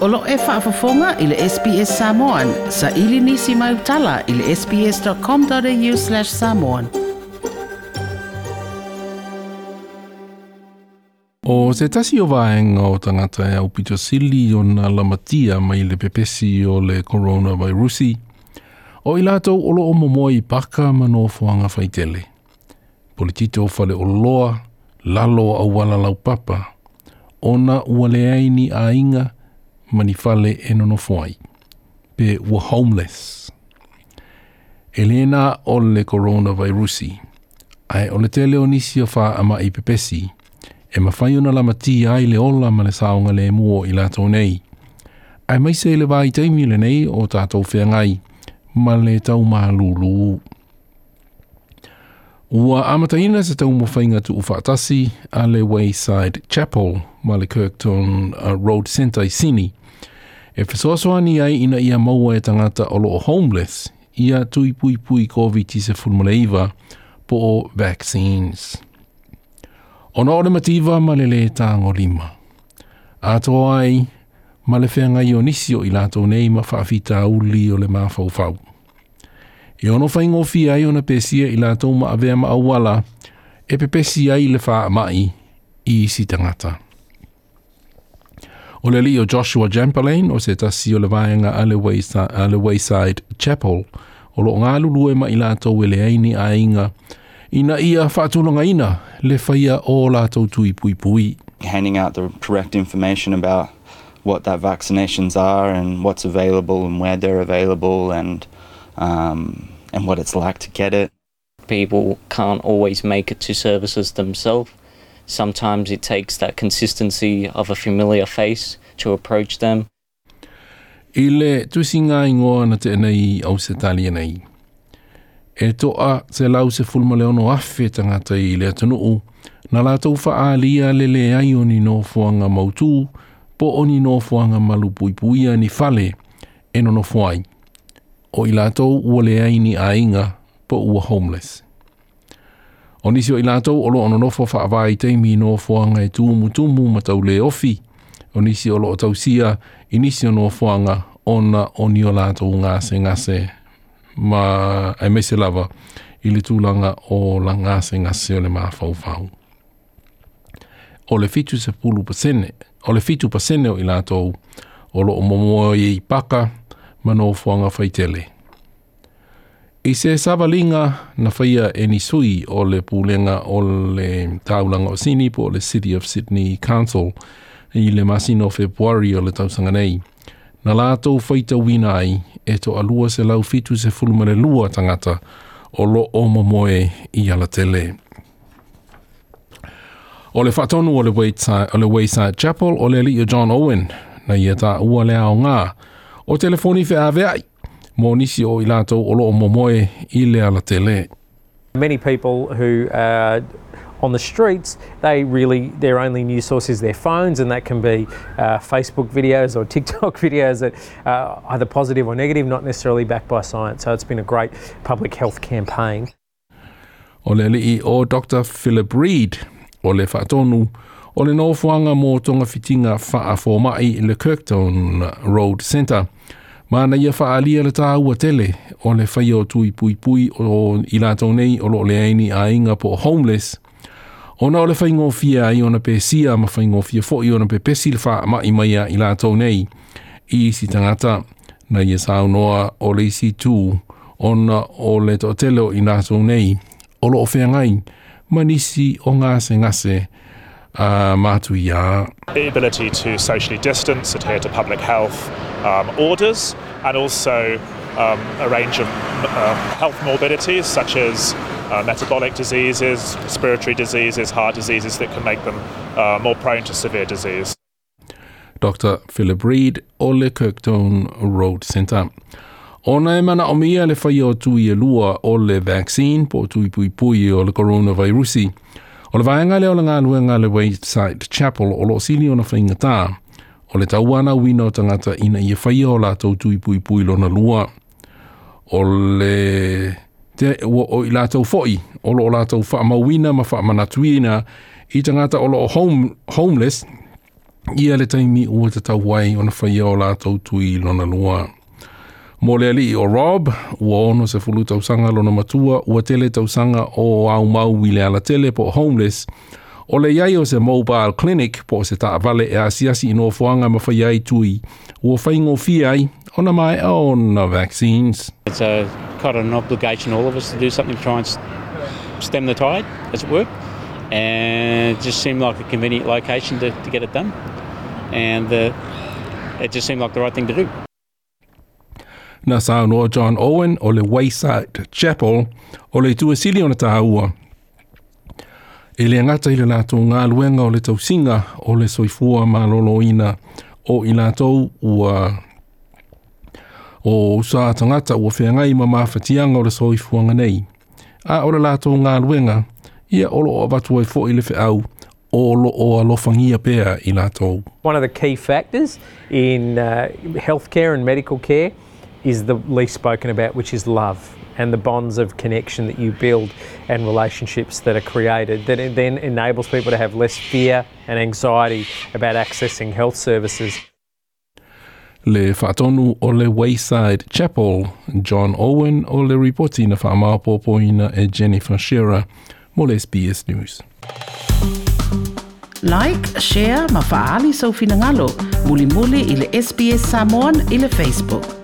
Olo e whaafafonga i le SPS Samoan. Sa ili nisi mai utala i le sps.com.au slash samoan. O se tasi o vaenga o tangata e upito sili o na lamatia mai le pepesi o le coronavirusi. O i lātou olo o momoi paka mano fuanga whaitele. Politito fale o loa, lalo au wala lau papa. Ona ua leaini a inga, a inga, manifale e nono fwai. Pe wa homeless. Elena o le coronavirusi. Ai o le te leo nisi o wha ama i pepesi. E ma fai una la mati ai le ola ma le saonga le muo i la nei. Ai mai se le vai teimi nei o tātou whea ngai. Ma le tau maa lulu. Ua amataina se tau mwhainga tu ufaatasi a le Wayside Chapel, Mali Kirkton Road Centre i Sini. E whesoasoa ni ai ina ia maua e tangata o loo homeless, ia tui pui pui COVID-19 se fulmuleiva po o vaccines. Ona ore mativa ma le le tango lima. A toa ai, ma le whenga i onisio i lato nei ma whaafita uli o le maa fau E ono whaingofia ai ona pesia i lātou ma avea ma awala e pepesi ai le wha mai i si tangata. O le li o Joshua Chamberlain o se tasi o le vaenga a le, wayside, Chapel o lo ngā lulu e mai lātou e le aini a inga ina ia whaatulonga ina le whaia o lātou tui pui pui. Handing out the correct information about what that vaccinations are and what's available and where they're available and um, and what it's like to get it. People can't always make it to services themselves. Sometimes it takes that consistency of a familiar face to approach them. I le tusinga ingoa na tēnei au se tali nei. E toa te lau se fulma leo no tangata i le atunuu, na la tau faa lia le le ai o ni no fuanga mautu, po o ni no fuanga malu ni fale, e no fuai o i lātou ua lea ini a inga po ua homeless. O nisi o i lātou olo ono nofo wha awa i teimi no fuanga e tūmu tūmu ma tau le ofi. O nisi olo o tau sia i nisi ono fuanga ona o nio lātou ngase ngase ma e mese lava i le tūlanga o la ngase ngase o le maa fau fau. O le fitu se pulu pasene, o le fitu pasene o i lātou o o momoa i paka, ma no fuanga faitele. I se savalinga na faia e nisui o le pūlenga o le taulanga o Sini po le City of Sydney Council i le masino februari o le tausanga nei. Na lātou faita winai e to alua se lau fitu se fulumare lua tangata o lo o momoe i ala tele. O le whatonu o le Wayside Chapel o le John Owen na ia e ta ua le ao ngā O telefoni mō nisi o i lātou o loo momoe i tele. Many people who are on the streets, they really, their only news source is their phones, and that can be uh, Facebook videos or TikTok videos that are uh, either positive or negative, not necessarily backed by science. So it's been a great public health campaign. O le i o Dr. Philip Reid o le whaatonu o le nofuanga mō tonga fitinga wha a i le Kirkton Road Centre. Mana ia wha alia le tāua tele o le whai o tui pui pui o i lātou nei o lo le aini a inga po homeless. Ona o le whai ngofia ai ona pe sia ma whai ngofia fo i ona pe pesi wha ma mai maia i lātou nei i si tangata na ia sāu noa o le isi tū ona o le tō tele o i lātou nei o lo o whea ngai manisi o ngase ngase ngase Uh, Matuya. The ability to socially distance, adhere to public health um, orders, and also um, a range of um, health morbidities such as uh, metabolic diseases, respiratory diseases, heart diseases that can make them uh, more prone to severe disease. Dr. Philip Reed, Ole Kirkton Road Center. Ona e mana o mīa le whaia o tui e lua o le vaccine po tui pui pui o le coronavirusi. O le vaenga leo le ngā le Wayside Chapel o lo sili ona whaingatā, o le tauana wina o tangata ina ia whaia o lātou tui pui pui lona lua. O le te o, o i lātou fo'i, o lo o lātou whaamawina ma whaamanatuina i tangata o lo o home, homeless, ia le taimi ua te tau wai ona whaia o lātou tui lona lua. Mo le ali o Rob, ua ono se fulu tausaga lona matua, ua tele tausaga o au mau i le ala tele po homeless, o le iai o se mobile clinic po se taavale e asiasi i nofoaga ma fai ai tui ua faigofia ai ona maeʻa ona vaccines It's a, kind of an obligation all of us to do something to try and stem the tide, as it were. And it just seemed like a convenient location to, to get it done. And the, uh, it just seemed like the right thing to do. na saunoa John Owen o le Wayside Chapel o le tua sili ona tāua. E le angata i le ngā luenga o le tausinga o le soifua mā loloina o i lātou ua o usā tangata ua whiangai ma mawhatianga o le soifua nei. A o le lātou ngā luenga, ia olo o batu ai fo i le whiau o lo o alofangia pēa i lātou. One of the key factors in uh, healthcare and medical care is the least spoken about, which is love and the bonds of connection that you build and relationships that are created that then enables people to have less fear and anxiety about accessing health services. Le fatonu o le Wayside Chapel, John Owen o le ripotina whamaupopoina e Jennifer Shearer, mo le SBS News. Like, share, mafaali sau finangalo, muli muli ile SBS Samoan ile Facebook.